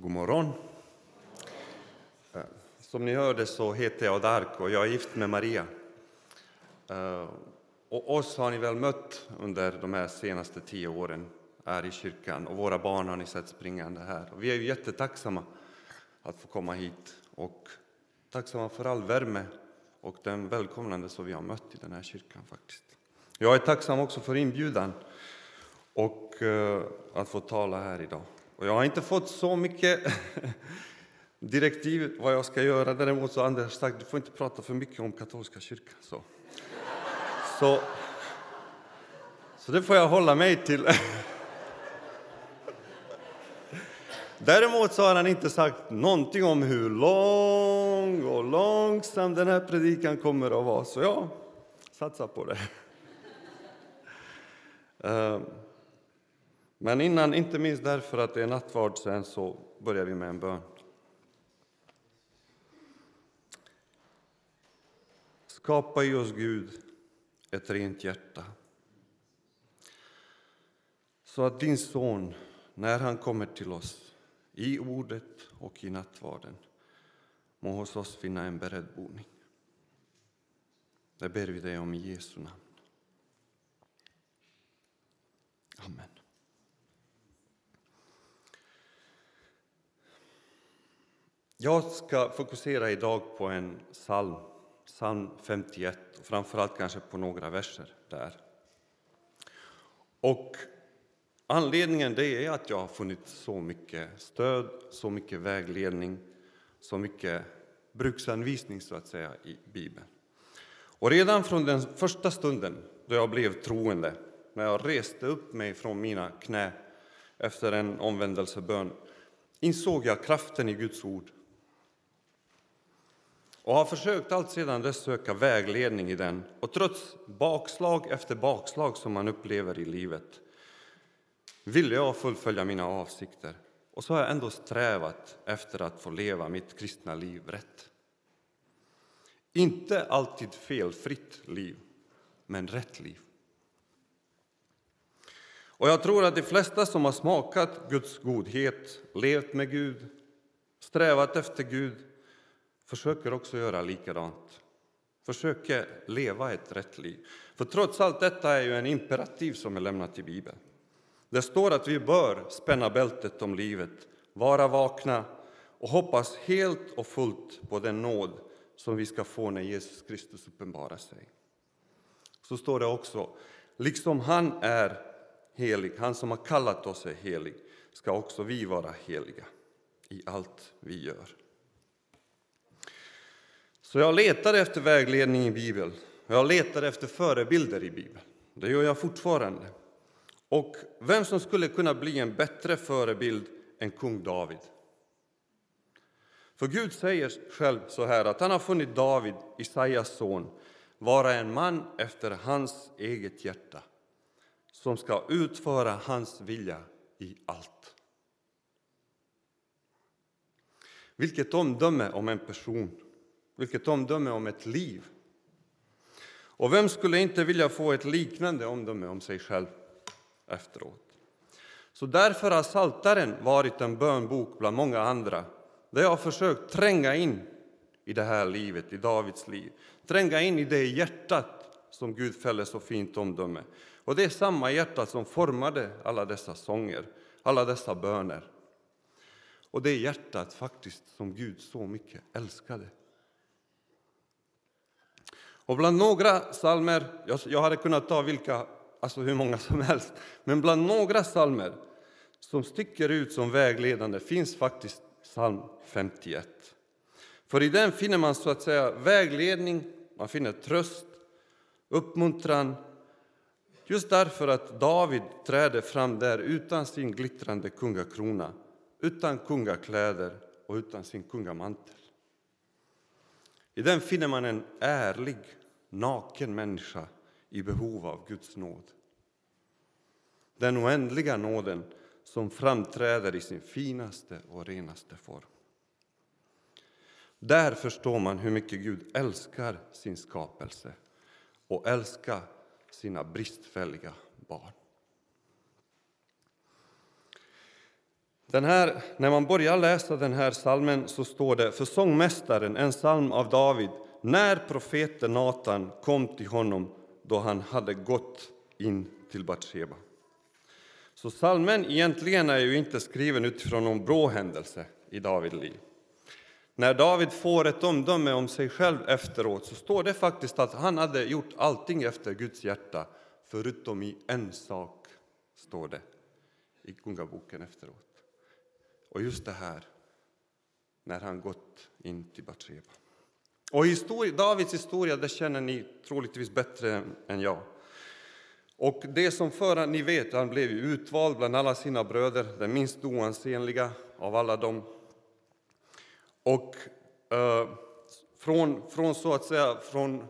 God morgon. Eh, som ni hörde så heter jag Darko och jag är gift med Maria. Eh, och oss har ni väl mött under de här senaste tio åren här i kyrkan och våra barn har ni sett springande här. Och vi är ju jättetacksamma att få komma hit och tacksamma för all värme och den välkomnande som vi har mött i den här kyrkan faktiskt. Jag är tacksam också för inbjudan och eh, att få tala här idag. Och jag har inte fått så mycket direktiv vad jag ska göra. Däremot så har Anders sagt du får inte prata för mycket om katolska kyrkan. Så, så, så det får jag hålla mig till. Däremot så har han inte sagt någonting om hur lång och långsam den här predikan kommer att vara, så jag satsar på det. Ehm. Men innan, inte minst därför att det är nattvard sen, så börjar vi med en bön. Skapa i oss, Gud, ett rent hjärta så att din son, när han kommer till oss i ordet och i nattvarden må hos oss finna en beredd boning. Det ber vi dig om i Jesu namn. Amen. Jag ska fokusera idag på en psalm, psalm 51, och framförallt kanske på några verser där. Och anledningen det är att jag har funnit så mycket stöd, så mycket vägledning, så mycket bruksanvisning så att säga i Bibeln. Och redan från den första stunden då jag blev troende, när jag reste upp mig från mina knä efter en omvändelsebön, insåg jag kraften i Guds ord och har försökt allt sedan dess söka vägledning i den. Och trots bakslag efter bakslag som man upplever i livet ville jag fullfölja mina avsikter. Och så har jag ändå strävat efter att få leva mitt kristna liv rätt. Inte alltid felfritt liv, men rätt liv. Och jag tror att de flesta som har smakat Guds godhet, levt med Gud, strävat efter Gud försöker också göra likadant. Försöker leva ett rätt liv. För trots allt detta är ju en imperativ som är lämnat i Bibeln. Det står att vi bör spänna bältet om livet, vara vakna och hoppas helt och fullt på den nåd som vi ska få när Jesus Kristus uppenbarar sig. Så står det också, liksom han är helig, han som har kallat oss är helig, ska också vi vara heliga i allt vi gör. Så jag letade efter vägledning i Bibeln. Jag letade efter förebilder i Bibeln. Det gör jag fortfarande. Och vem som skulle kunna bli en bättre förebild än kung David? För Gud säger själv så här att han har funnit David, Isaias son, vara en man efter hans eget hjärta som ska utföra hans vilja i allt. Vilket omdöme om en person! Vilket omdöme om ett liv! Och vem skulle inte vilja få ett liknande omdöme om sig själv efteråt? Så därför har Saltaren varit en bönbok bland många andra där jag har försökt tränga in i det här livet, i Davids liv. Tränga in i det hjärtat som Gud fäller så fint omdöme. Och det är samma hjärta som formade alla dessa sånger, alla dessa böner. Och det är hjärtat faktiskt som Gud så mycket älskade. Och bland några psalmer, jag hade kunnat ta vilka, alltså hur många som helst, men bland några psalmer som sticker ut som vägledande finns faktiskt psalm 51. För i den finner man så att säga vägledning, man finner tröst, uppmuntran, just därför att David träder fram där utan sin glittrande kungakrona, utan kungakläder och utan sin kungamantel. I den finner man en ärlig naken människa i behov av Guds nåd. Den oändliga nåden som framträder i sin finaste och renaste form. Där förstår man hur mycket Gud älskar sin skapelse och älskar sina bristfälliga barn. Den här, när man börjar läsa den här salmen så står det för sångmästaren, en psalm av David, när profeten Natan kom till honom då han hade gått in till Batsheba. Så salmen egentligen är ju inte skriven utifrån någon bra händelse i Davids liv. När David får ett omdöme om sig själv efteråt så står det faktiskt att han hade gjort allting efter Guds hjärta, förutom i en sak, står det i Kungaboken efteråt. Och just det här, när han gått in till Batsheba. Och historia, Davids historia det känner ni troligtvis bättre än jag. Och det som förra, ni vet, han blev utvald bland alla sina bröder, den minst oansenliga av alla dem. Och eh, från, från så att säga från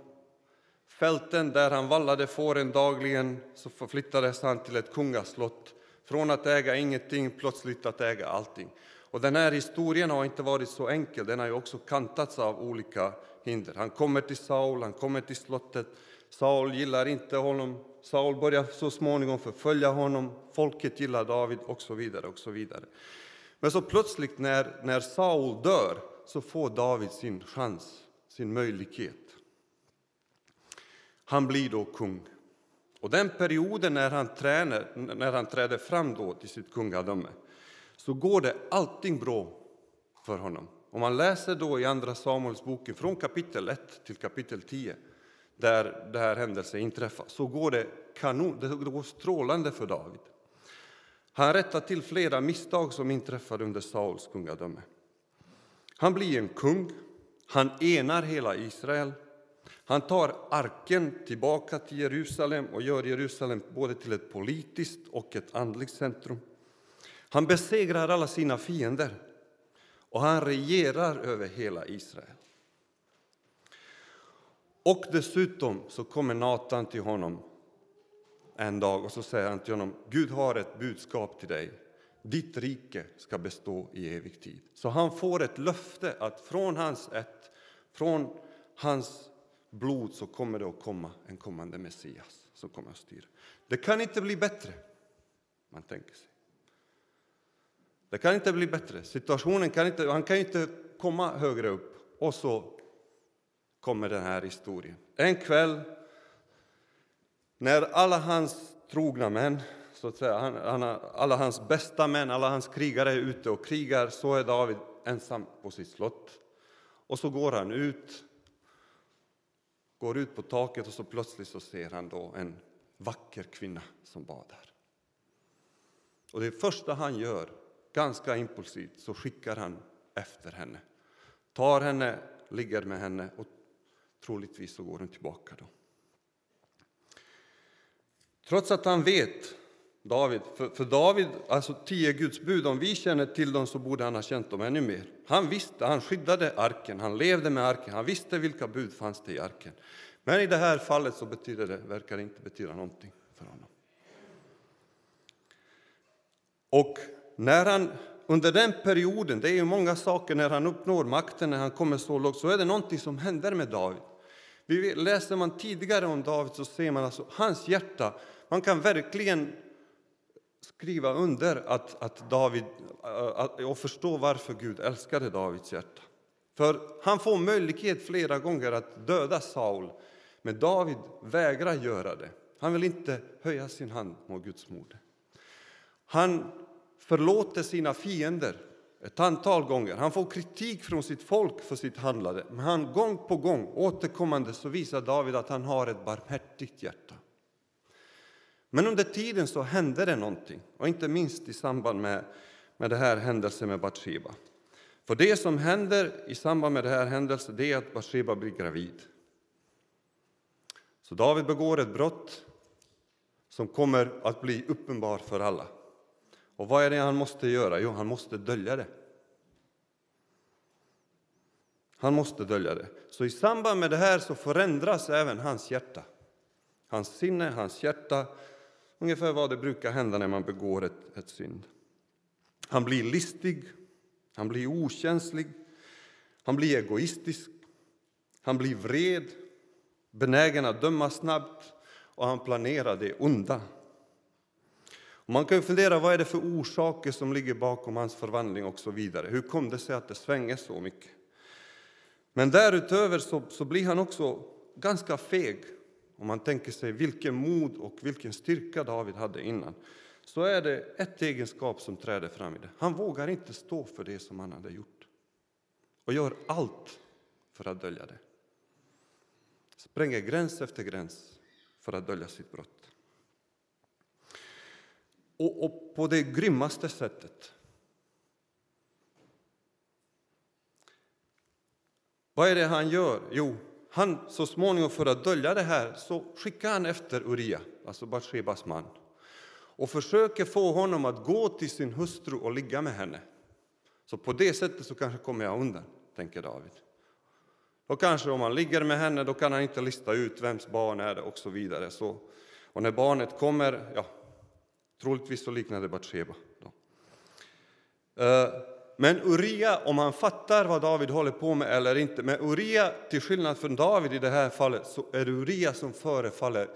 fälten där han vallade fåren dagligen så förflyttades han till ett kungaslott. Från att äga ingenting plötsligt att äga allting. Och den här historien har inte varit så enkel, den har ju också kantats av olika hinder. Han kommer till Saul, han kommer till slottet. Saul gillar inte honom. Saul börjar så småningom förfölja honom. Folket gillar David och så vidare. och så vidare. Men så plötsligt när, när Saul dör så får David sin chans, sin möjlighet. Han blir då kung. Och den perioden när han, tränar, när han träder fram då till sitt kungadöme så går det allting bra för honom. Om man läser då i Andra Samuelsboken från kapitel 1 till kapitel 10 där det här händelsen inträffar, så går det kanon, det går strålande för David. Han rättar till flera misstag som inträffade under Sauls kungadöme. Han blir en kung, han enar hela Israel. Han tar arken tillbaka till Jerusalem och gör Jerusalem både till ett politiskt och ett andligt centrum. Han besegrar alla sina fiender och han regerar över hela Israel. Och dessutom så kommer Natan till honom en dag och så säger han till honom Gud har ett budskap till dig. Ditt rike ska bestå i evig tid. Så han får ett löfte att från hans ett, från hans blod så kommer det att komma en kommande Messias som kommer att styra. Det kan inte bli bättre, man tänker sig. Det kan inte bli bättre. Situationen kan inte, han kan inte komma högre upp. Och så kommer den här historien. En kväll när alla hans trogna män, så att säga, han, alla hans bästa män, alla hans krigare är ute och krigar, så är David ensam på sitt slott. Och så går han ut, går ut på taket och så plötsligt så ser han då en vacker kvinna som badar. Och det första han gör ganska impulsivt så skickar han efter henne. Tar henne, ligger med henne och troligtvis så går hon tillbaka då. Trots att han vet, David, för, för David, alltså tio Guds bud, om vi känner till dem så borde han ha känt dem ännu mer. Han visste, han skyddade arken, han levde med arken, han visste vilka bud fanns det i arken. Men i det här fallet så betyder det, verkar det inte betyda någonting för honom. Och när han, under den perioden, det är ju många saker när han uppnår makten, när han kommer så långt, så är det någonting som händer med David. Vi läser man tidigare om David så ser man alltså hans hjärta, man kan verkligen skriva under att, att David, att, och förstå varför Gud älskade Davids hjärta. För han får möjlighet flera gånger att döda Saul, men David vägrar göra det. Han vill inte höja sin hand mot Guds moder. Han förlåter sina fiender ett antal gånger. Han får kritik från sitt folk för sitt handlande. Men han, gång på gång, återkommande, så visar David att han har ett barmhärtigt hjärta. Men under tiden så hände det någonting, och inte minst i samband med, med det här händelsen med Batsheba. För det som händer i samband med det här händelsen det är att Batsheba blir gravid. Så David begår ett brott som kommer att bli uppenbart för alla. Och vad är det han måste göra? Jo, han måste dölja det. Han måste dölja det. Så i samband med det här så förändras även hans hjärta. Hans sinne, hans hjärta, ungefär vad det brukar hända när man begår ett, ett synd. Han blir listig, han blir okänslig, han blir egoistisk, han blir vred, benägen att döma snabbt och han planerar det onda. Man kan fundera vad är det för orsaker som ligger bakom hans förvandling och så vidare. Hur kom det sig att det svänger så mycket? Men därutöver så, så blir han också ganska feg. Om man tänker sig vilken mod och vilken styrka David hade innan så är det ett egenskap som träder fram i det. Han vågar inte stå för det som han hade gjort och gör allt för att dölja det. Spränger gräns efter gräns för att dölja sitt brott. Och, och på det grymmaste sättet. Vad är det han gör? Jo, han så småningom för att dölja det här så skickar han efter Uria, alltså Batshebas man och försöker få honom att gå till sin hustru och ligga med henne. Så på det sättet så kanske kommer jag undan, tänker David. Och kanske om han ligger med henne då kan han inte lista ut vems barn är det och så vidare. Så, och när barnet kommer, ja, troligtvis så liknade det Batsheba. Eh, men Uria, om han fattar vad David håller på med eller inte, men Uria, till skillnad från David i det här fallet, så är det Uria som förefaller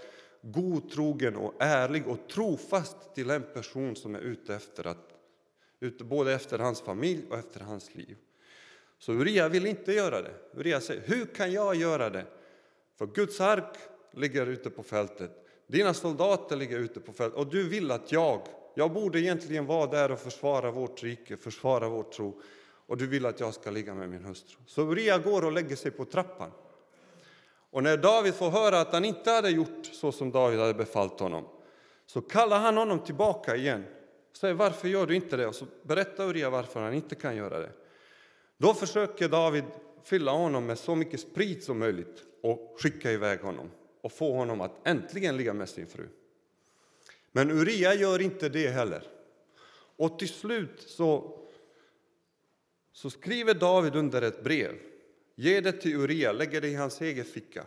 godtrogen och ärlig och trofast till en person som är ute efter att, ute både efter hans familj och efter hans liv. Så Uria vill inte göra det. Uria säger, hur kan jag göra det? För Guds ark ligger ute på fältet, dina soldater ligger ute på fältet och du vill att jag, jag borde egentligen vara där och försvara vårt rike, försvara vår tro och du vill att jag ska ligga med min hustru. Så Uria går och lägger sig på trappan. Och när David får höra att han inte hade gjort så som David hade befallt honom så kallar han honom tillbaka igen och säger varför gör du inte det? Och så berättar Uria varför han inte kan göra det. Då försöker David fylla honom med så mycket sprit som möjligt och skicka iväg honom och få honom att äntligen ligga med sin fru. Men Uria gör inte det heller. Och till slut så, så skriver David under ett brev Ge det till Uria, lägger det i hans egen ficka.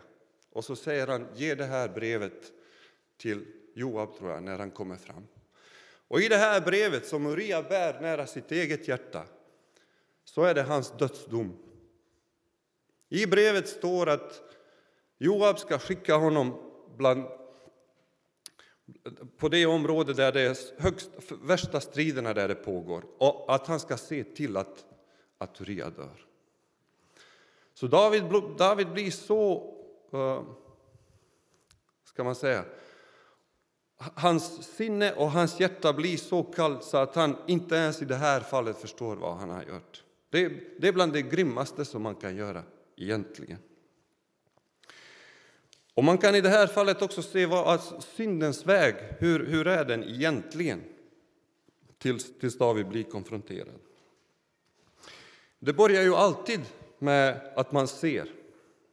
Och så säger han, ge det här brevet till Joab, tror jag, när han kommer fram. Och i det här brevet som Uria bär nära sitt eget hjärta så är det hans dödsdom. I brevet står att Joab ska skicka honom bland, på det område där det är högst, värsta striderna där det pågår och att han ska se till att, att Uria dör. Så David, David blir så, eh, ska man säga, hans sinne och hans hjärta blir så kallt så att han inte ens i det här fallet förstår vad han har gjort. Det, det är bland det grymmaste som man kan göra egentligen. Och man kan i det här fallet också se vad alltså, syndens väg, hur, hur är den egentligen? Tills, tills David blir konfronterad. Det börjar ju alltid med att man ser,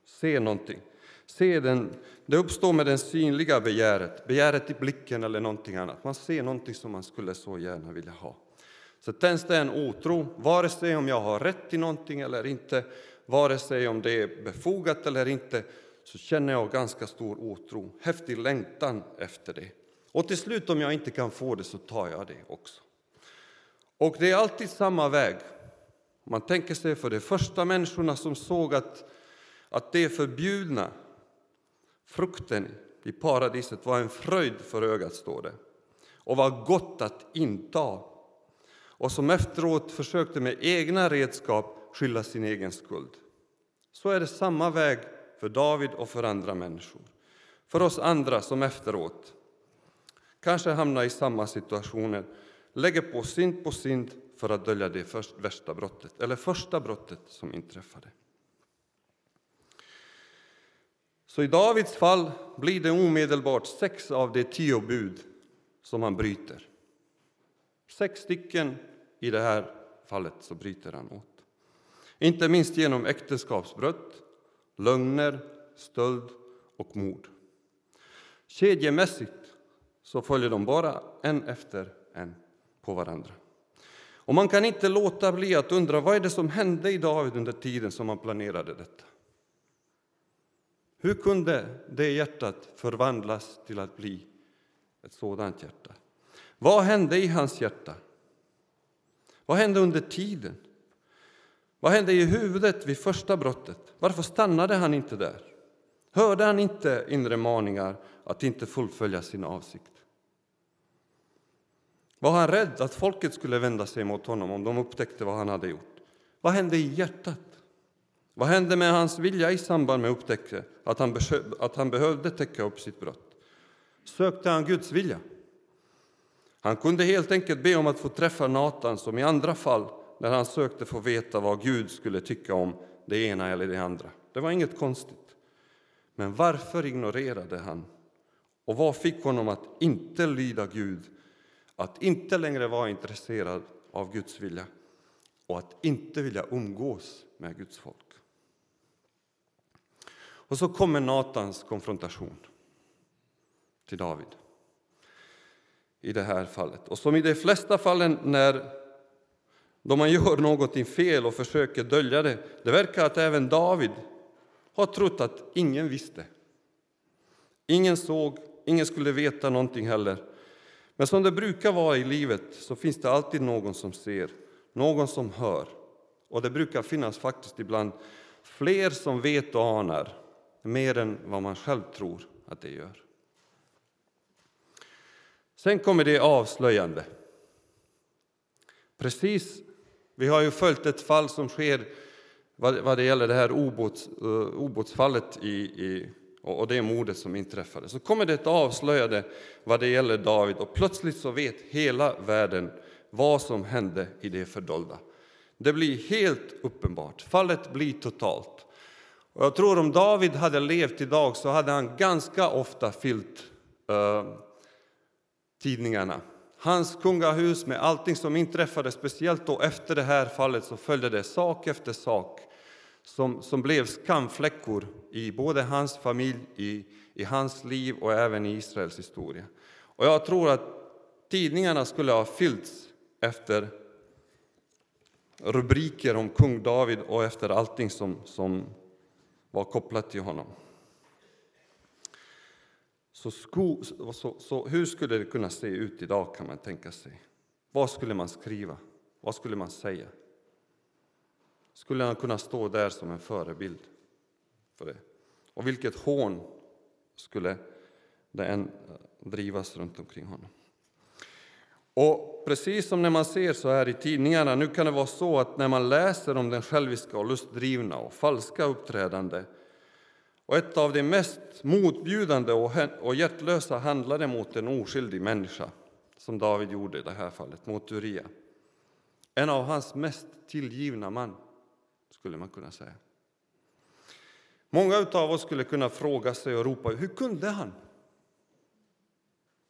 ser någonting. Ser den, det uppstår med det synliga begäret, begäret i blicken eller någonting annat. Man ser någonting som man skulle så gärna vilja ha. Så tänds det en otro, vare sig om jag har rätt till någonting eller inte, vare sig om det är befogat eller inte, så känner jag ganska stor otro, häftig längtan efter det. Och till slut, om jag inte kan få det, så tar jag det också. Och det är alltid samma väg. Man tänker sig för de första människorna som såg att, att det förbjudna, frukten i paradiset, var en fröjd för ögat, står det, och var gott att inta och som efteråt försökte med egna redskap skylla sin egen skuld. Så är det samma väg för David och för andra människor. För oss andra som efteråt kanske hamnar i samma situationer, lägger på synd på synd för att dölja det först, värsta brottet, eller första brottet som inträffade. Så i Davids fall blir det omedelbart sex av de tio bud som han bryter. Sex stycken i det här fallet så bryter han åt. Inte minst genom äktenskapsbrott, lögner, stöld och mord. Kedjemässigt så följer de bara en efter en på varandra. Och man kan inte låta bli att undra vad är det som hände i David under tiden som han planerade detta. Hur kunde det hjärtat förvandlas till att bli ett sådant hjärta? Vad hände i hans hjärta? Vad hände under tiden? Vad hände i huvudet vid första brottet? Varför stannade han inte där? Hörde han inte inre maningar att inte fullfölja sin avsikt? Var han rädd att folket skulle vända sig mot honom om de upptäckte vad han hade gjort? Vad hände i hjärtat? Vad hände med hans vilja i samband med upptäckte att han, att han behövde täcka upp sitt brott? Sökte han Guds vilja? Han kunde helt enkelt be om att få träffa Natan som i andra fall när han sökte få veta vad Gud skulle tycka om det ena eller det andra. Det var inget konstigt. Men varför ignorerade han? Och vad fick honom att inte lyda Gud, att inte längre vara intresserad av Guds vilja och att inte vilja umgås med Guds folk? Och så kommer Natans konfrontation till David i det här fallet. Och som i de flesta fallen när då man gör någonting fel och försöker dölja det, det verkar att även David har trott att ingen visste. Ingen såg, ingen skulle veta någonting heller. Men som det brukar vara i livet så finns det alltid någon som ser, någon som hör. Och det brukar finnas faktiskt ibland fler som vet och anar mer än vad man själv tror att det gör. Sen kommer det avslöjande. Precis, vi har ju följt ett fall som sker vad, vad det gäller det här obots, uh, eh, obåtsfallet i, i, och det mordet som inträffade. Så kommer det ett avslöjande vad det gäller David och plötsligt så vet hela världen vad som hände i det fördolda. Det blir helt uppenbart, fallet blir totalt. Och jag tror om David hade levt idag så hade han ganska ofta fyllt uh, tidningarna. Hans kungahus med allting som inträffade, speciellt då efter det här fallet, så följde det sak efter sak som, som blev skamfläckor i både hans familj, i, i hans liv och även i Israels historia. Och jag tror att tidningarna skulle ha fyllts efter rubriker om kung David och efter allting som, som var kopplat till honom. Så, sko, så, så, hur skulle det kunna se ut idag kan man tänka sig? Vad skulle man skriva? Vad skulle man säga? Skulle han kunna stå där som en förebild för det? Och vilket hån skulle det än eh, drivas runt omkring honom? Och precis som när man ser så här i tidningarna, nu kan det vara så att när man läser om den själviska och lustdrivna och falska uppträdande och ett av de mest motbjudande och hjärtlösa handlade mot en oskyldig människa, som David gjorde i det här fallet, mot Uria. En av hans mest tillgivna man, skulle man kunna säga. Många av oss skulle kunna fråga sig och ropa, hur kunde han?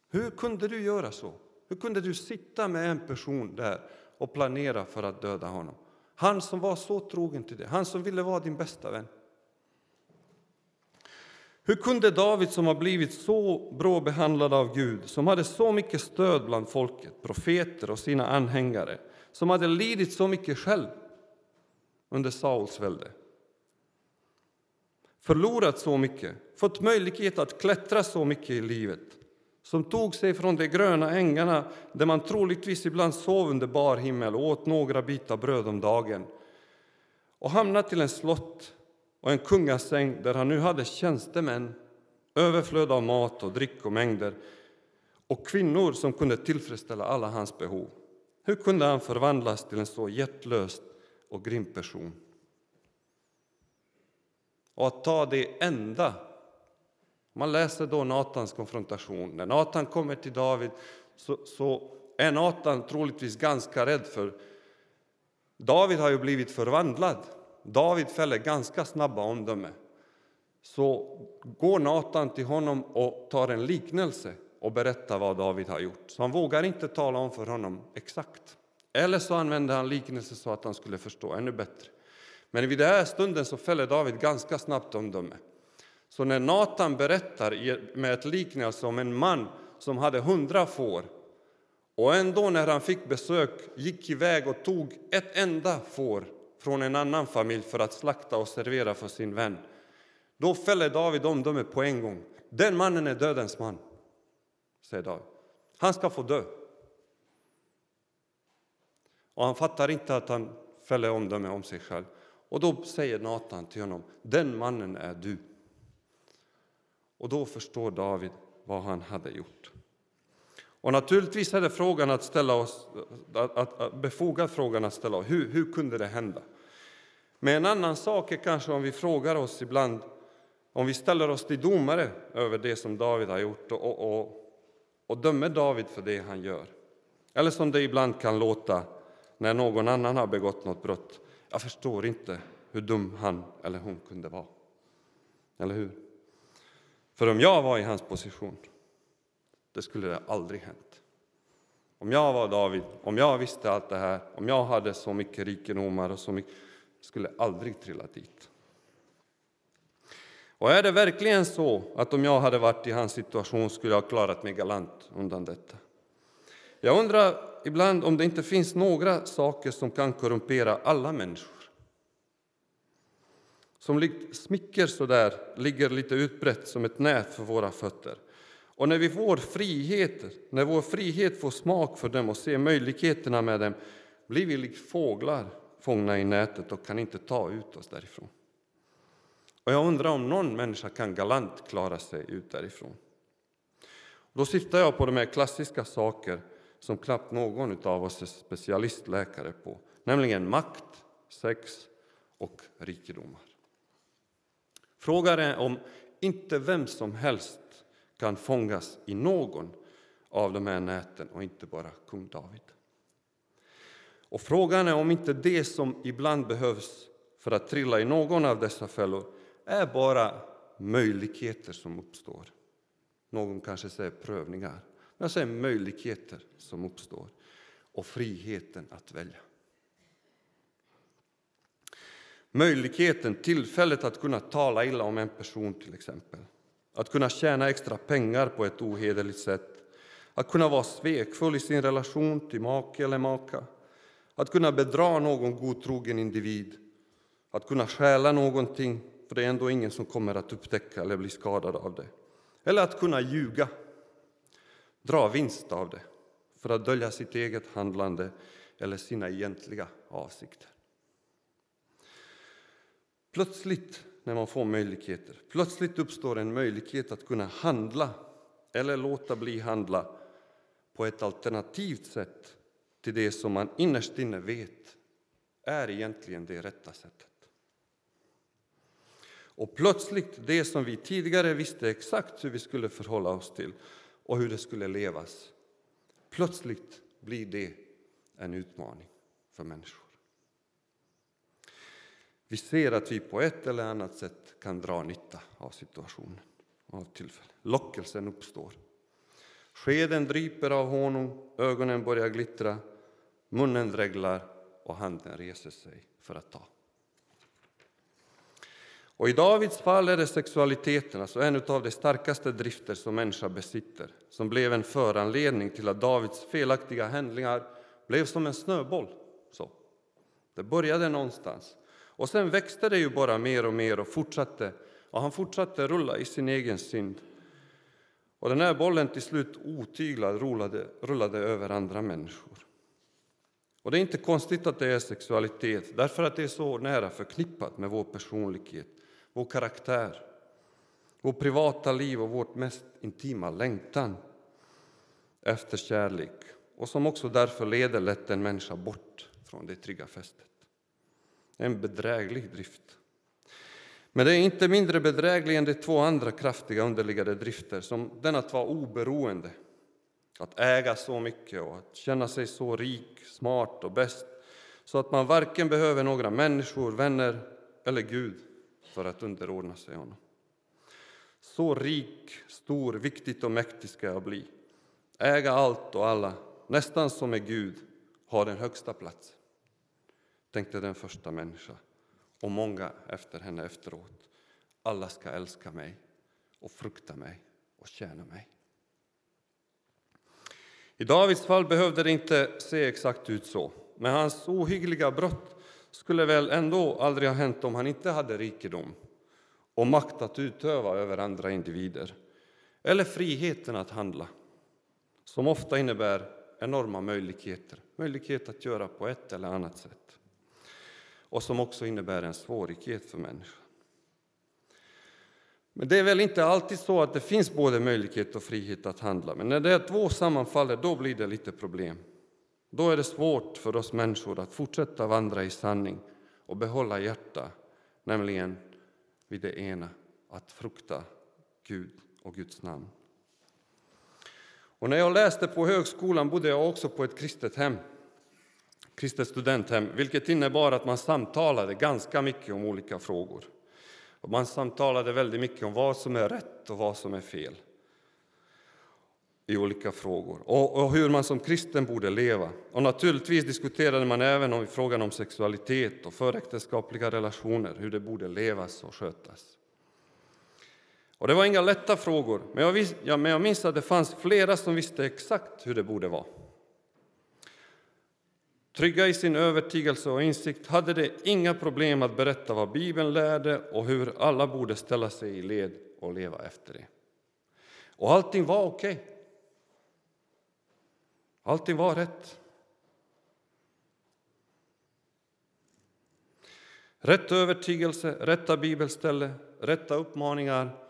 Hur kunde du göra så? Hur kunde du sitta med en person där och planera för att döda honom? Han som var så trogen till dig, han som ville vara din bästa vän. Hur kunde David, som har blivit så bra behandlad av Gud, som hade så mycket stöd bland folket, profeter och sina anhängare, som hade lidit så mycket själv under Sauls välde, förlorat så mycket, fått möjlighet att klättra så mycket i livet, som tog sig från de gröna ängarna där man troligtvis ibland sov under bar himmel och åt några bitar bröd om dagen och hamnat till en slott och en kungasäng där han nu hade tjänstemän, överflöd av mat och dryck och mängder och kvinnor som kunde tillfredsställa alla hans behov. Hur kunde han förvandlas till en så hjärtlös och grym person? Och att ta det enda man läser då Natans konfrontation. När Natan kommer till David så, så är Natan troligtvis ganska rädd för David har ju blivit förvandlad David fäller ganska snabba omdöme. Så går Natan till honom och tar en liknelse och berättar vad David har gjort. Så han vågar inte tala om för honom exakt. Eller så använder han liknelsen så att han skulle förstå ännu bättre. Men vid den här stunden så fäller David ganska snabbt omdöme. Så när Natan berättar med ett liknelse om en man som hade hundra får och ändå när han fick besök gick iväg och tog ett enda får från en annan familj för att slakta och servera för sin vän. Då fäller David omdöme på en gång. Den mannen är dödens man, säger David. Han ska få dö. Och han fattar inte att han fäller omdöme om sig själv. Och då säger Natan till honom, den mannen är du. Och då förstår David vad han hade gjort. Och naturligtvis är det frågan att ställa oss, att, att, att, befogad frågan att ställa oss, hur, hur kunde det hända? Men en annan sak är kanske om vi frågar oss ibland, om vi ställer oss till domare över det som David har gjort och, och, och, och dömer David för det han gör. Eller som det ibland kan låta när någon annan har begått något brott. Jag förstår inte hur dum han eller hon kunde vara. Eller hur? För om jag var i hans position, det skulle det aldrig hänt. Om jag var David, om jag visste allt det här, om jag hade så mycket rikedomar och så mycket, skulle aldrig trilla dit. Och är det verkligen så att om jag hade varit i hans situation skulle jag ha klarat mig galant undan detta? Jag undrar ibland om det inte finns några saker som kan korrumpera alla människor. Som likt smicker så där ligger lite utbrett som ett nät för våra fötter. Och när vi får frihet, när vår frihet får smak för dem och ser möjligheterna med dem blir vi likt fåglar fångna i nätet och kan inte ta ut oss därifrån. Och jag undrar om någon människa kan galant klara sig ut därifrån. Då syftar jag på de här klassiska saker som knappt någon av oss är specialistläkare på, nämligen makt, sex och rikedomar. Frågan är om inte vem som helst kan fångas i någon av de här näten och inte bara kung David. Och frågan är om inte det som ibland behövs för att trilla i någon av dessa fällor är bara möjligheter som uppstår. Någon kanske säger prövningar. Men jag säger möjligheter som uppstår och friheten att välja. Möjligheten, tillfället att kunna tala illa om en person till exempel. Att kunna tjäna extra pengar på ett ohederligt sätt. Att kunna vara svekfull i sin relation till make eller maka. Att kunna bedra någon godtrogen individ. Att kunna stjäla någonting, för det är ändå ingen som kommer att upptäcka eller bli skadad av det. Eller att kunna ljuga dra vinst av det för att dölja sitt eget handlande eller sina egentliga avsikter. Plötsligt, när man får möjligheter, plötsligt uppstår en möjlighet att kunna handla eller låta bli handla på ett alternativt sätt till det som man innerst inne vet är egentligen det rätta sättet. Och plötsligt, det som vi tidigare visste exakt hur vi skulle förhålla oss till och hur det skulle levas. Plötsligt blir det en utmaning för människor. Vi ser att vi på ett eller annat sätt kan dra nytta av situationen av tillfället. Lockelsen uppstår. Skeden dryper av honung, ögonen börjar glittra, munnen dreglar och handen reser sig för att ta. Och I Davids fall är det sexualiteten, alltså en av de starkaste drifter som människa besitter som blev en föranledning till att Davids felaktiga handlingar blev som en snöboll. Så. Det började någonstans. Och sen växte det ju bara mer och mer och fortsatte. Och han fortsatte rulla i sin egen synd. Och den här bollen till slut otyglad rullade, rullade över andra människor. Och det är inte konstigt att det är sexualitet, därför att det är så nära förknippat med vår personlighet vår karaktär, vårt privata liv och vårt mest intima längtan efter kärlek och som också därför leder lätt en människa bort från det trygga fästet. En bedräglig drift. Men det är inte mindre bedräglig än de två andra kraftiga underliggande drifter som den att vara oberoende, att äga så mycket och att känna sig så rik, smart och bäst så att man varken behöver några människor, vänner eller Gud för att underordna sig honom. Så rik, stor, viktigt och mäktig ska jag bli. Äga allt och alla, nästan som är Gud, ha den högsta platsen. Tänkte den första människan och många efter henne efteråt. Alla ska älska mig och frukta mig och tjäna mig. I Davids fall behövde det inte se exakt ut så, men hans ohyggliga brott skulle väl ändå aldrig ha hänt om han inte hade rikedom och makt att utöva över andra individer eller friheten att handla, som ofta innebär enorma möjligheter, möjlighet att göra på ett eller annat sätt och som också innebär en svårighet för människan. Men det är väl inte alltid så att det finns både möjlighet och frihet att handla. Men när det är två sammanfaller, då blir det lite problem. Då är det svårt för oss människor att fortsätta vandra i sanning och behålla hjärta, nämligen vid det ena, att frukta Gud och Guds namn. Och när jag läste på högskolan bodde jag också på ett kristet hem, kristet studenthem, vilket innebar att man samtalade ganska mycket om olika frågor. Och man samtalade väldigt mycket om vad som är rätt och vad som är fel i olika frågor och, och, hur man som kristen borde leva. Och naturligtvis diskuterade man även om frågan om sexualitet och föräktenskapliga relationer, hur det borde levas och skötas. Och det var inga lätta frågor, men jag, vis, ja, men jag minns att det fanns flera som visste exakt hur det borde vara. Trygga i sin övertygelse och insikt hade de inga problem att berätta vad Bibeln lärde och hur alla borde ställa sig i led och leva efter det. Och allting var okej. Okay. Allting var rätt. Rätt övertygelse, rätta bibelställe, rätta uppmaningar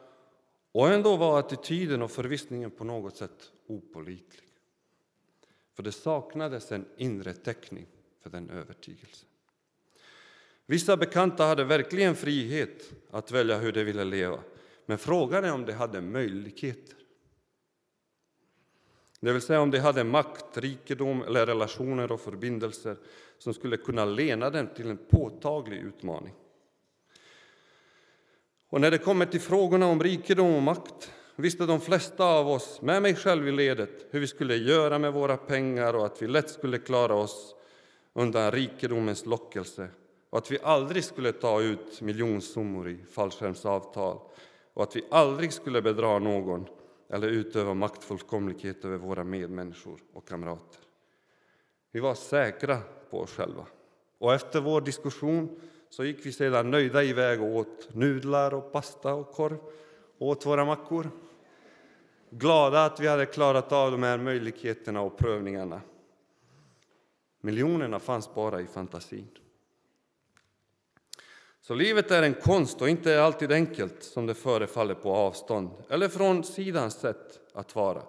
och ändå var attityden och förvissningen på något sätt opolitlig. För det saknades en inre täckning för den övertygelsen. Vissa bekanta hade verkligen frihet att välja hur de ville leva, men frågan är om de hade möjligheter. Det vill säga om de hade makt, rikedom eller relationer och förbindelser som skulle kunna lena dem till en påtaglig utmaning. Och när det kommer till frågorna om rikedom och makt visste de flesta av oss, med mig själv i ledet, hur vi skulle göra med våra pengar och att vi lätt skulle klara oss undan rikedomens lockelse och att vi aldrig skulle ta ut miljonsummor i fallskärmsavtal och att vi aldrig skulle bedra någon eller utöva maktfullkomlighet över våra medmänniskor och kamrater. Vi var säkra på oss själva. Och efter vår diskussion så gick vi sedan nöjda iväg och åt nudlar och pasta och korv och åt våra mackor. Glada att vi hade klarat av de här möjligheterna och prövningarna. Miljonerna fanns bara i fantasin. Så livet är en konst och inte alltid enkelt som det förefaller på avstånd eller från sidans sätt att vara.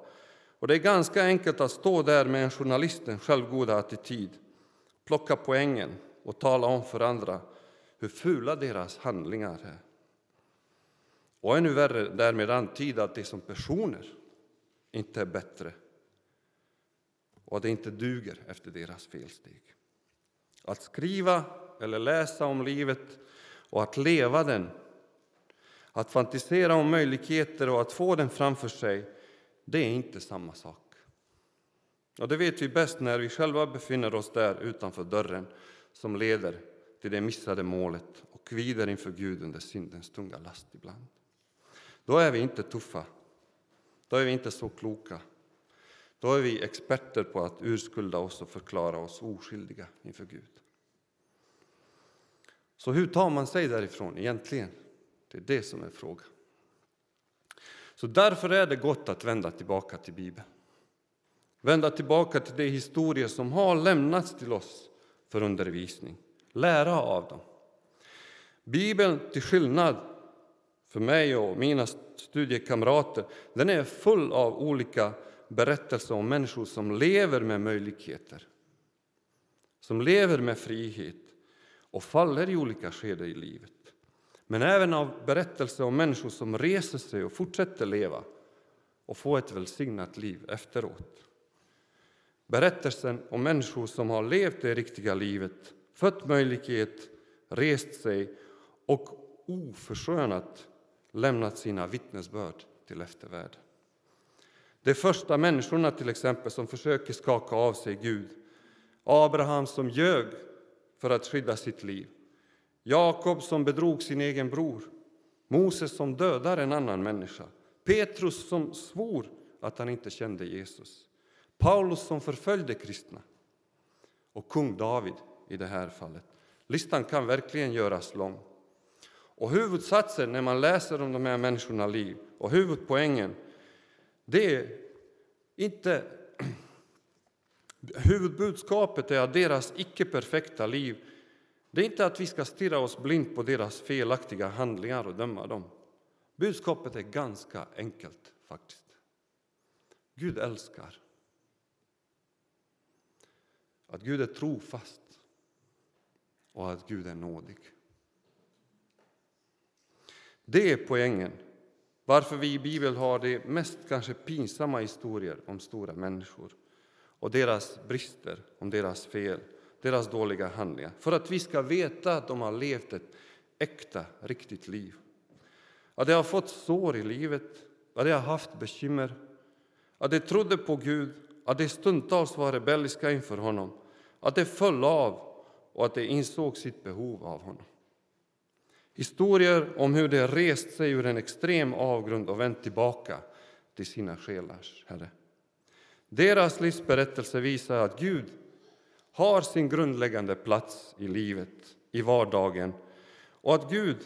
Och det är ganska enkelt att stå där med en journalistens självgoda attityd, plocka poängen och tala om för andra hur fula deras handlingar är. Och ännu värre därmed antyda att de som personer inte är bättre och att det inte duger efter deras felsteg. Att skriva eller läsa om livet och att leva den, att fantisera om möjligheter och att få den framför sig, det är inte samma sak. Och det vet vi bäst när vi själva befinner oss där utanför dörren som leder till det missade målet och kvider inför Gud under syndens tunga last ibland. Då är vi inte tuffa, då är vi inte så kloka. Då är vi experter på att urskulda oss och förklara oss oskyldiga inför Gud. Så hur tar man sig därifrån egentligen? Det är det som är frågan. Så därför är det gott att vända tillbaka till Bibeln. Vända tillbaka till de historier som har lämnats till oss för undervisning lära av dem. Bibeln, till skillnad för mig och mina studiekamrater, den är full av olika berättelser om människor som lever med möjligheter, som lever med frihet och faller i olika skeden i livet. Men även av berättelser om människor som reser sig och fortsätter leva och få ett välsignat liv efteråt. Berättelsen om människor som har levt det riktiga livet fött möjlighet, rest sig och oförskönat lämnat sina vittnesbörd till eftervärlden. De första människorna till exempel som försöker skaka av sig Gud. Abraham som ljög för att skydda sitt liv. Jakob som bedrog sin egen bror. Moses som dödar en annan människa. Petrus som svor att han inte kände Jesus. Paulus som förföljde kristna. Och kung David i det här fallet. Listan kan verkligen göras lång. Och huvudsatsen när man läser om de här människornas liv och huvudpoängen, det är inte Huvudbudskapet är att deras icke-perfekta liv det är inte att vi ska stirra oss blind på deras felaktiga handlingar och döma dem. Budskapet är ganska enkelt faktiskt. Gud älskar. Att Gud är trofast och att Gud är nådig. Det är poängen varför vi i Bibeln har de mest kanske pinsamma historier om stora människor och deras brister, om deras fel, deras dåliga handlingar. För att vi ska veta att de har levt ett äkta, riktigt liv. Att de har fått sår i livet, att de har haft bekymmer, att de trodde på Gud, att de stundtals var rebelliska inför honom, att de föll av och att de insåg sitt behov av honom. Historier om hur de rest sig ur en extrem avgrund och vänt tillbaka till sina själars Herre. Deras livsberättelse visar att Gud har sin grundläggande plats i livet, i vardagen och att Gud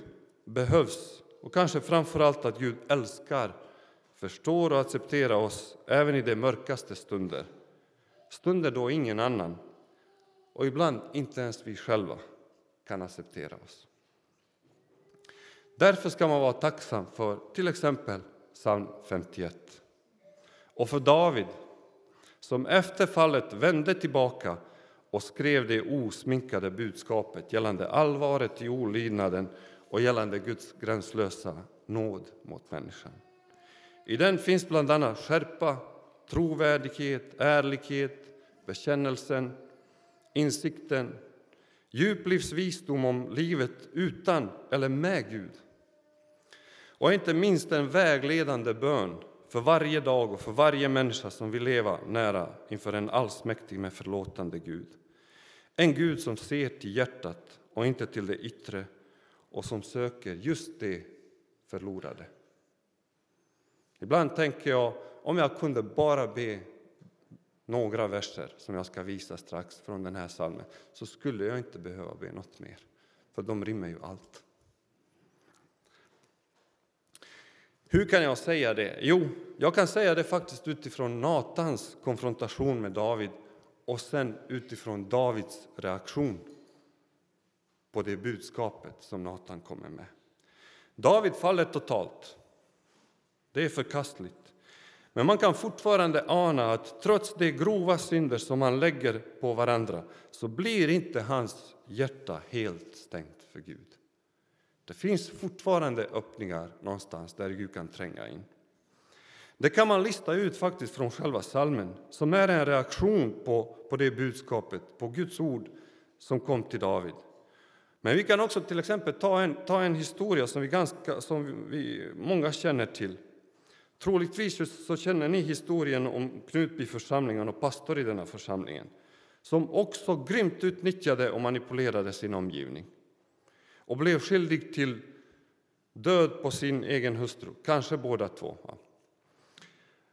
behövs och kanske framför allt att Gud älskar, förstår och accepterar oss även i de mörkaste stunder. Stunder då ingen annan, och ibland inte ens vi själva, kan acceptera oss. Därför ska man vara tacksam för till exempel psalm 51 och för David som efter fallet vände tillbaka och skrev det osminkade budskapet gällande allvaret i olydnaden och gällande Guds gränslösa nåd mot människan. I den finns bland annat skärpa, trovärdighet, ärlighet, bekännelsen, insikten, djup livsvisdom om livet utan eller med Gud och inte minst en vägledande bön för varje dag och för varje människa som vill leva nära inför en allsmäktig men förlåtande Gud. En Gud som ser till hjärtat och inte till det yttre och som söker just det förlorade. Ibland tänker jag, om jag kunde bara be några verser som jag ska visa strax från den här salmen så skulle jag inte behöva be något mer, för de rymmer ju allt. Hur kan jag säga det? Jo, jag kan säga det faktiskt utifrån Natans konfrontation med David och sen utifrån Davids reaktion på det budskapet som Natan kommer med. David faller totalt. Det är förkastligt. Men man kan fortfarande ana att trots de grova synder som han lägger på varandra så blir inte hans hjärta helt stängt för Gud. Det finns fortfarande öppningar någonstans där Gud kan tränga in. Det kan man lista ut faktiskt från själva salmen som är en reaktion på, på det budskapet, på Guds ord som kom till David. Men vi kan också till exempel ta en, ta en historia som, vi ganska, som vi många känner till. Troligtvis så känner ni historien om Knutbyförsamlingen och pastor i denna församlingen som också grymt utnyttjade och manipulerade sin omgivning och blev skyldig till död på sin egen hustru, kanske båda två.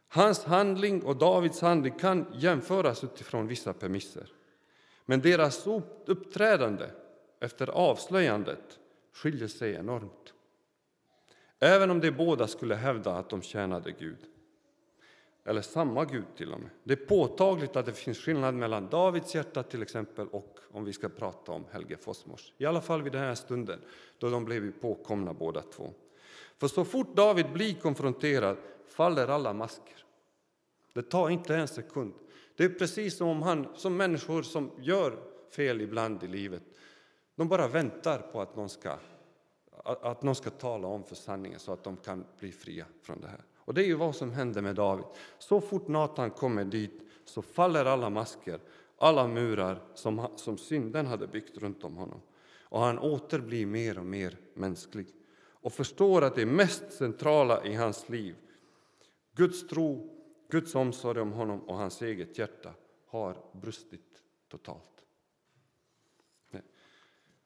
Hans handling och Davids handling kan jämföras utifrån vissa premisser. Men deras uppträdande efter avslöjandet skiljer sig enormt. Även om de båda skulle hävda att de tjänade Gud eller samma Gud till och med. Det är påtagligt att det finns skillnad mellan Davids hjärta till exempel och om vi ska prata om Helge Fossmors. I alla fall vid den här stunden då de blev påkomna båda två. För så fort David blir konfronterad faller alla masker. Det tar inte en sekund. Det är precis som om han, som människor som gör fel ibland i livet, de bara väntar på att någon ska, att någon ska tala om för sanningen så att de kan bli fria från det här. Och det är ju vad som händer med David. Så fort Natan kommer dit så faller alla masker, alla murar som, som synden hade byggt runt om honom. Och han åter blir mer och mer mänsklig och förstår att det mest centrala i hans liv, Guds tro, Guds omsorg om honom och hans eget hjärta, har brustit totalt.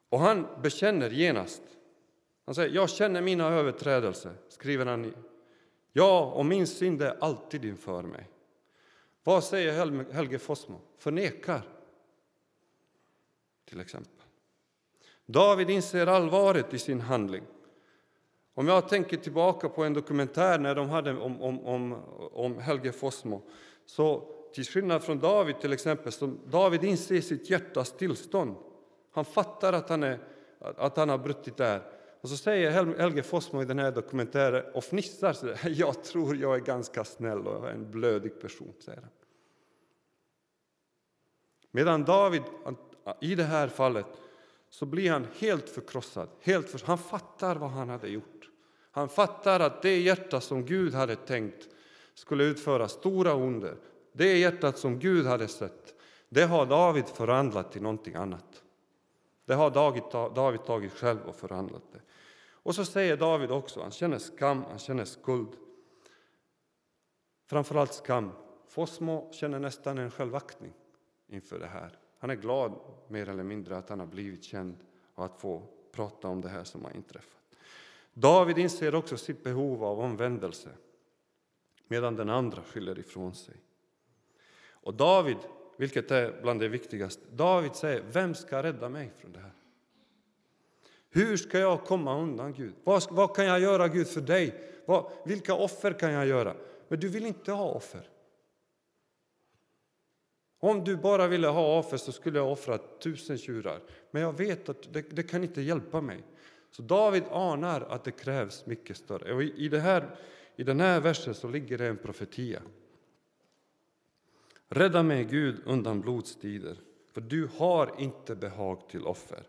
Och han bekänner genast. Han säger, jag känner mina överträdelser, skriver han Ja, och min synd är alltid inför mig. Vad säger Helge Fossmo? Förnekar, till exempel. David inser allvaret i sin handling. Om jag tänker tillbaka på en dokumentär när de hade om, om, om, om Helge Fossmo så till skillnad från David, till exempel, som David inser sitt hjärtas tillstånd. Han fattar att han, är, att han har bruttit där och så säger Helge Fossmo i den här dokumentären och fnissar så där, jag tror jag är ganska snäll och en blödig person, säger han. Medan David i det här fallet så blir han helt förkrossad. Helt för, han fattar vad han hade gjort. Han fattar att det hjärta som Gud hade tänkt skulle utföra stora under, det hjärtat som Gud hade sett, det har David förvandlat till någonting annat. Det har David, David tagit själv och förhandlat. det. Och så säger David också, han känner skam, han känner skuld. Framförallt skam. Fosmo känner nästan en självaktning inför det här. Han är glad, mer eller mindre, att han har blivit känd och att få prata om det här som har inträffat. David inser också sitt behov av omvändelse medan den andra skyller ifrån sig. Och David, vilket är bland det viktigaste, David säger, vem ska rädda mig från det här? Hur ska jag komma undan Gud? Vad, vad kan jag göra Gud för dig? Vad, vilka offer kan jag göra? Men du vill inte ha offer. Om du bara ville ha offer så skulle jag offra tusen tjurar. Men jag vet att det, det, kan inte hjälpa mig. Så David anar att det krävs mycket större. Och i, i, det här, I den här versen så ligger det en profetia. Rädda mig, Gud, undan blodstider, för du har inte behag till offer.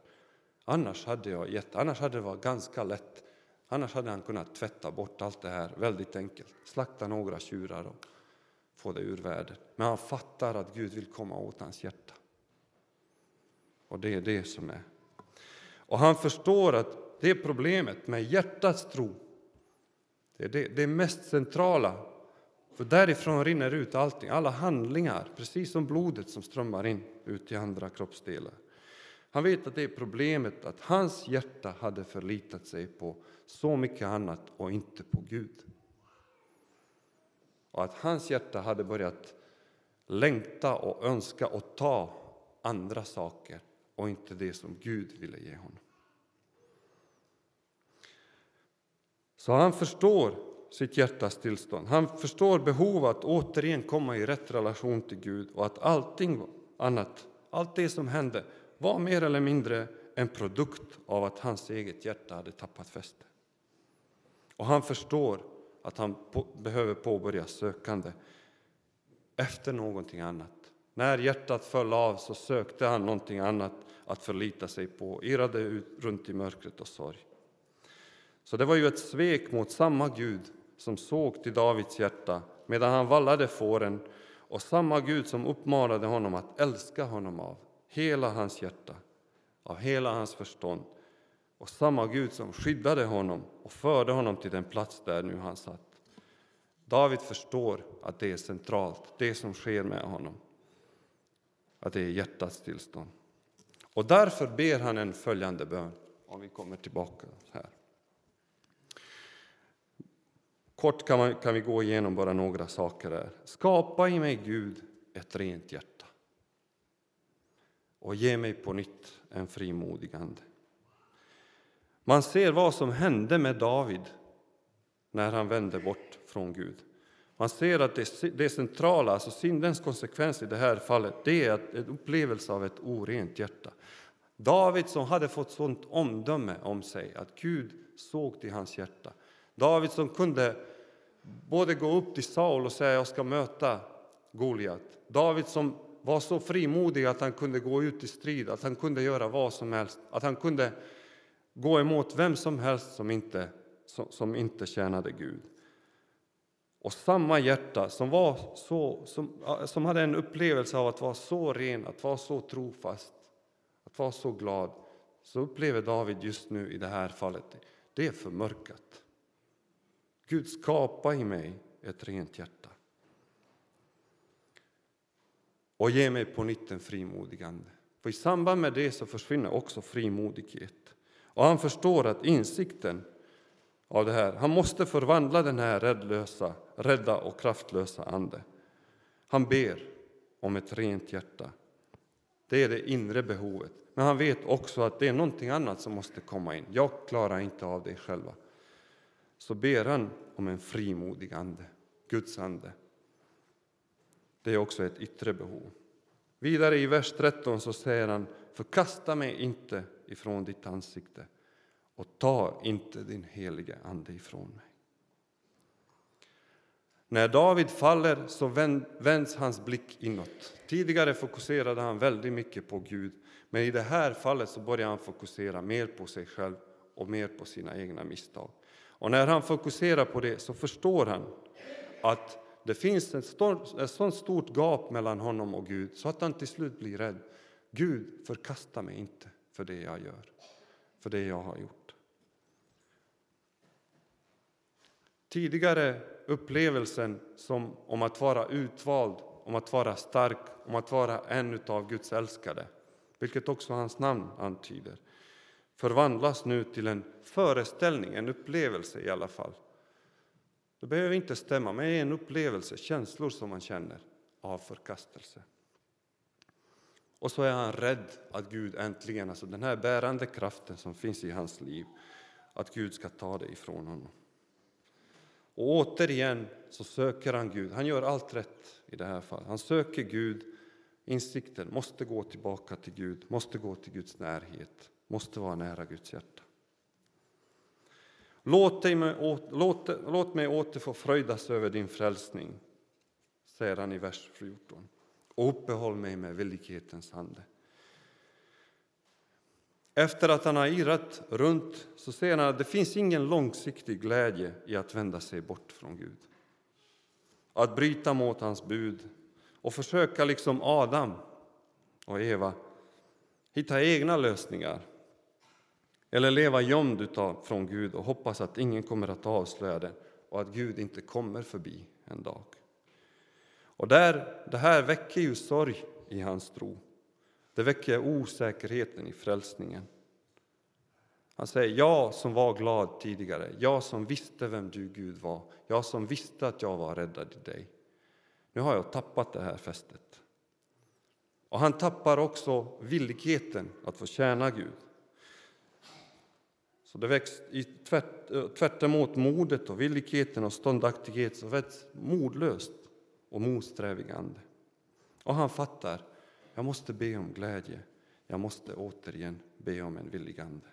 Annars hade jag gett, annars hade det varit ganska lätt. Annars hade han kunnat tvätta bort allt det här väldigt enkelt. Slakta några tjurar och få det ur världen. Men han fattar att Gud vill komma åt hans hjärta. Och det är det som är. Och han förstår att det är problemet med hjärtats tro. Det är det, det mest centrala. För därifrån rinner ut allting, alla handlingar, precis som blodet som strömmar in ut i andra kroppsdelar. Han vet att det är problemet att hans hjärta hade förlitat sig på så mycket annat och inte på Gud. Och att hans hjärta hade börjat längta och önska och ta andra saker och inte det som Gud ville ge honom. Så han förstår sitt hjärtas tillstånd. Han förstår behovet att återigen komma i rätt relation till Gud och att allting annat, allt det som hände var mer eller mindre en produkt av att hans eget hjärta hade tappat fäste. Och han förstår att han på, behöver påbörja sökande efter någonting annat. När hjärtat föll av så sökte han någonting annat att förlita sig på, irrade ut runt i mörkret och sorg. Så det var ju ett svek mot samma Gud som såg till Davids hjärta medan han vallade fåren och samma Gud som uppmanade honom att älska honom av hela hans hjärta, av hela hans förstånd och samma Gud som skyddade honom och förde honom till den plats där nu han satt. David förstår att det är centralt, det som sker med honom, att det är hjärtats tillstånd. Och därför ber han en följande bön, om vi kommer tillbaka här. Kort kan, man, kan vi gå igenom bara några saker här. Skapa i mig, Gud, ett rent hjärta och ge mig på nytt en frimodig ande. Man ser vad som hände med David när han vände bort från Gud. Man ser att det, det centrala, alltså syndens konsekvens i det här fallet, det är en upplevelse av ett orent hjärta. David som hade fått sånt omdöme om sig, att Gud såg till hans hjärta. David som kunde både gå upp till Saul och säga jag ska möta Goliat. David som var så frimodig att han kunde gå ut i strid, att han kunde göra vad som helst, att han kunde gå emot vem som helst som inte, som, som inte tjänade Gud. Och samma hjärta som, var så, som, som hade en upplevelse av att vara så ren, att vara så trofast, att vara så glad, så upplever David just nu i det här fallet, det är förmörkat. Gud, skapa i mig ett rent hjärta och ge mig på nytt en frimodig ande. För i samband med det så försvinner också frimodighet. Och han förstår att insikten av det här, han måste förvandla den här räddlösa, rädda och kraftlösa ande. Han ber om ett rent hjärta. Det är det inre behovet. Men han vet också att det är någonting annat som måste komma in. Jag klarar inte av det själva. Så ber han om en frimodig ande, Guds ande. Det är också ett yttre behov. Vidare i vers 13 så säger han Förkasta mig inte ifrån ditt ansikte och ta inte din helige Ande ifrån mig. När David faller så vänds hans blick inåt. Tidigare fokuserade han väldigt mycket på Gud, men i det här fallet så börjar han fokusera mer på sig själv och mer på sina egna misstag. Och när han fokuserar på det så förstår han att det finns ett, stort, ett sånt stort gap mellan honom och Gud så att han till slut blir rädd. Gud, förkasta mig inte för det jag gör, för det jag har gjort. Tidigare upplevelsen som om att vara utvald, om att vara stark, om att vara en av Guds älskade, vilket också hans namn antyder, förvandlas nu till en föreställning, en upplevelse i alla fall. Det behöver inte stämma, men en upplevelse, känslor som man känner av förkastelse. Och så är han rädd att Gud äntligen, alltså den här bärande kraften som finns i hans liv, att Gud ska ta det ifrån honom. Och återigen så söker han Gud. Han gör allt rätt i det här fallet. Han söker Gud. Insikten måste gå tillbaka till Gud, måste gå till Guds närhet, måste vara nära Guds hjärta. Låt, mig, låt, låt mig åter få fröjdas över din frälsning, säger han i vers 14, och uppehåll mig med villighetens ande. Efter att han har irrat runt så ser han att det finns ingen långsiktig glädje i att vända sig bort från Gud. Att bryta mot hans bud och försöka, liksom Adam och Eva, hitta egna lösningar eller leva gömd från Gud och hoppas att ingen kommer att avslöja det och att Gud inte kommer förbi en dag. Och där, det här väcker ju sorg i hans tro. Det väcker osäkerheten i frälsningen. Han säger, jag som var glad tidigare, jag som visste vem du Gud var, jag som visste att jag var räddad i dig. Nu har jag tappat det här fästet. Och han tappar också villigheten att få tjäna Gud. Så det väcks i tvärt, eh, tvärt emot modet och villigheten och ståndaktighet så väcks modlöst och motsträvig ande. Och han fattar jag måste be om glädje. Jag måste återigen be om en villig ande.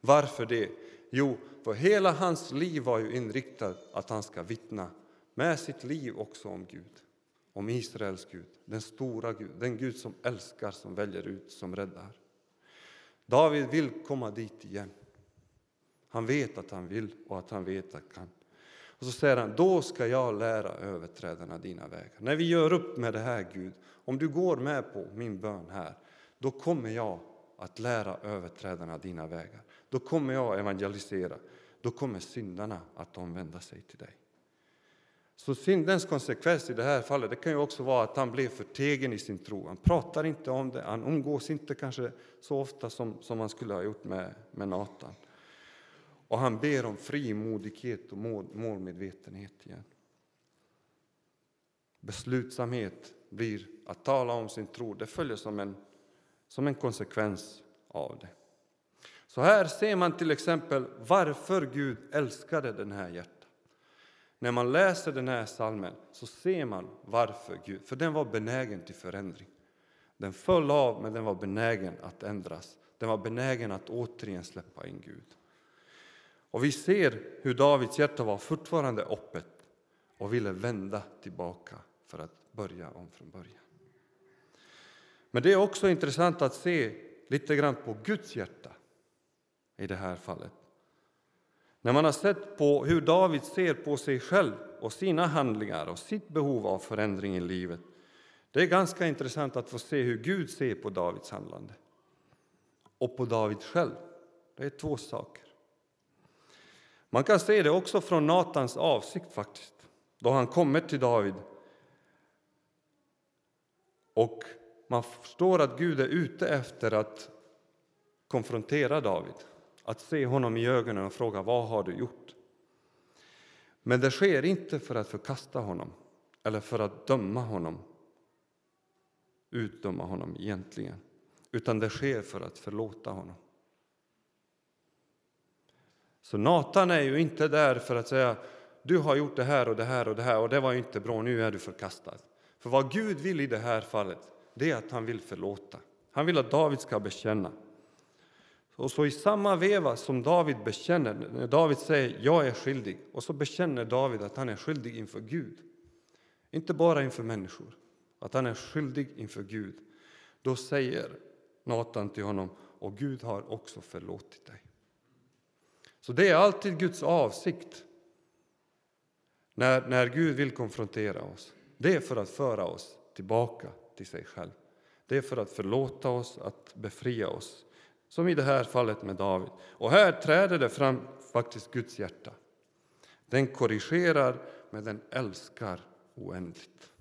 Varför det? Jo, för hela hans liv var ju inriktat att han ska vittna med sitt liv också om Gud, om Israels Gud, den stora Gud, den Gud som älskar, som väljer ut, som räddar. David vill komma dit igen. Han vet att han vill och att han vet att han kan. Och så säger han, då ska jag lära överträdarna dina vägar. När vi gör upp med det här Gud, om du går med på min bön här, då kommer jag att lära överträdarna dina vägar. Då kommer jag evangelisera. Då kommer syndarna att omvända sig till dig. Så syndens konsekvens i det här fallet det kan ju också vara att han blev förtegen i sin tro. Han pratar inte om det, han umgås inte kanske så ofta som, som han skulle ha gjort med, med Natan. Och han ber om frimodighet och målmedvetenhet igen. Beslutsamhet blir att tala om sin tro. Det följer som en, som en konsekvens av det. Så här ser man till exempel varför Gud älskade den här hjärtat. När man läser den här salmen så ser man varför Gud, för den var benägen till förändring. Den föll av, men den var benägen att ändras. Den var benägen att återigen släppa in Gud. Och vi ser hur Davids hjärta var fortfarande öppet och ville vända tillbaka för att börja om från början. Men det är också intressant att se lite grann på Guds hjärta i det här fallet. När man har sett på hur David ser på sig själv och sina handlingar och sitt behov av förändring i livet. Det är ganska intressant att få se hur Gud ser på Davids handlande och på David själv. Det är två saker. Man kan se det också från Natans avsikt faktiskt, då han kommer till David. Och man förstår att Gud är ute efter att konfrontera David, att se honom i ögonen och fråga vad har du gjort? Men det sker inte för att förkasta honom eller för att döma honom, utdöma honom egentligen, utan det sker för att förlåta honom. Så Natan är ju inte där för att säga du har gjort det här och det här och det här och det var inte bra, nu är du förkastad. För vad Gud vill i det här fallet, det är att han vill förlåta. Han vill att David ska bekänna. Och så i samma veva som David bekänner, när David säger jag är skyldig, och så bekänner David att han är skyldig inför Gud. Inte bara inför människor, att han är skyldig inför Gud. Då säger Natan till honom, och Gud har också förlåtit dig. Så det är alltid Guds avsikt när, när Gud vill konfrontera oss. Det är för att föra oss tillbaka till sig själv. Det är för att förlåta oss, att befria oss. Som i det här fallet med David. Och här träder det fram faktiskt Guds hjärta. Den korrigerar, men den älskar oändligt.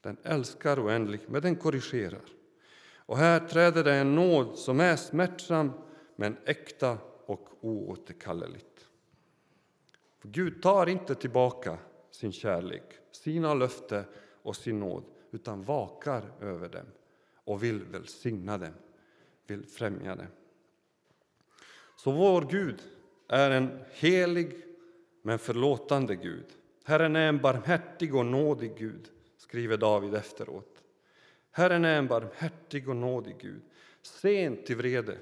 Den älskar oändligt, men den korrigerar. Och här träder det en nåd som är smärtsam, men äkta och oåterkalleligt. För Gud tar inte tillbaka sin kärlek, sina löften och sin nåd, utan vakar över dem och vill välsigna dem, vill främja det. Så vår Gud är en helig men förlåtande Gud. Herren är en barmhärtig och nådig Gud, skriver David efteråt. Herren är en barmhärtig och nådig Gud, sent till vrede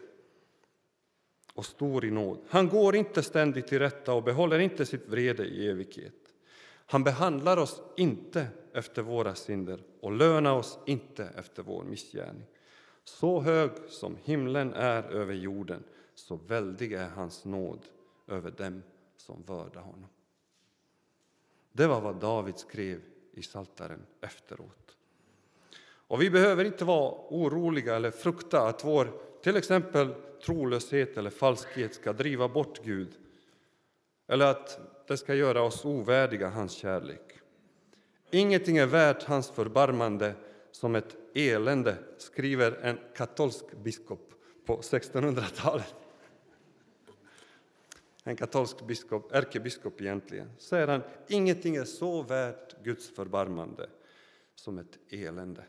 och stor i nåd. Han går inte ständigt till rätta och behåller inte sitt vrede i evighet. Han behandlar oss inte efter våra synder och lönar oss inte efter vår missgärning. Så hög som himlen är över jorden, så väldig är hans nåd över dem som vördar honom. Det var vad David skrev i Saltaren efteråt. Och vi behöver inte vara oroliga eller frukta att vår till exempel trolöshet eller falskhet ska driva bort Gud eller att det ska göra oss ovärdiga hans kärlek. Ingenting är värt hans förbarmande som ett elände, skriver en katolsk biskop på 1600-talet. En katolsk biskop, ärkebiskop egentligen, säger han ingenting är så värt Guds förbarmande som ett elände.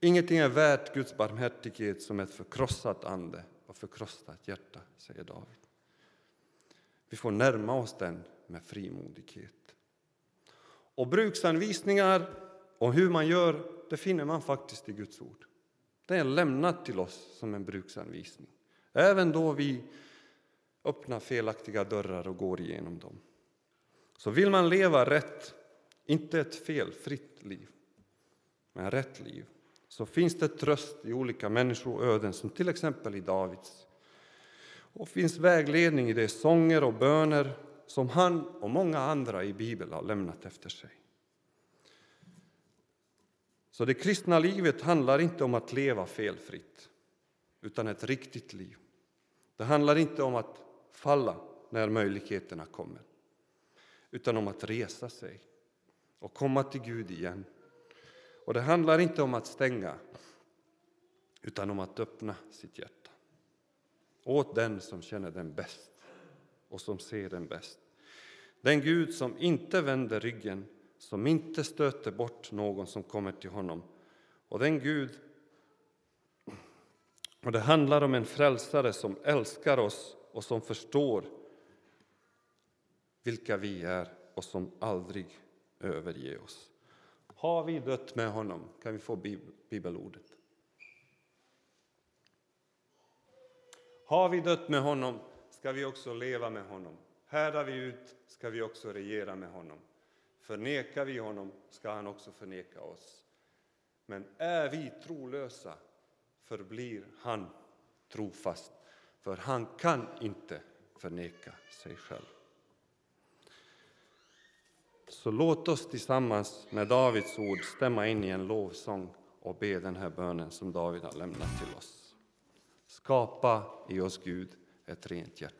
Ingenting är värt Guds barmhärtighet som ett förkrossat ande och förkrossat hjärta, säger David. Vi får närma oss den med frimodighet. Och bruksanvisningar och hur man gör, det finner man faktiskt i Guds ord. Det är lämnat till oss som en bruksanvisning, även då vi öppnar felaktiga dörrar och går igenom dem. Så vill man leva rätt, inte ett felfritt liv, men rätt liv, så finns det tröst i olika människoöden, som till exempel i Davids. Och finns vägledning i de sånger och böner som han och många andra i Bibeln har lämnat efter sig. Så det kristna livet handlar inte om att leva felfritt, utan ett riktigt liv. Det handlar inte om att falla när möjligheterna kommer, utan om att resa sig och komma till Gud igen och det handlar inte om att stänga, utan om att öppna sitt hjärta åt den som känner den bäst och som ser den bäst. Den Gud som inte vänder ryggen, som inte stöter bort någon som kommer till honom. Och den Gud och det handlar om en frälsare som älskar oss och som förstår vilka vi är och som aldrig överger oss. Har vi dött med honom? Kan vi få bibelordet? Har vi dött med honom ska vi också leva med honom. Härdar vi ut ska vi också regera med honom. Förnekar vi honom ska han också förneka oss. Men är vi trolösa förblir han trofast, för han kan inte förneka sig själv. Så låt oss tillsammans med Davids ord stämma in i en lovsång och be den här bönen som David har lämnat till oss. Skapa i oss, Gud, ett rent hjärta.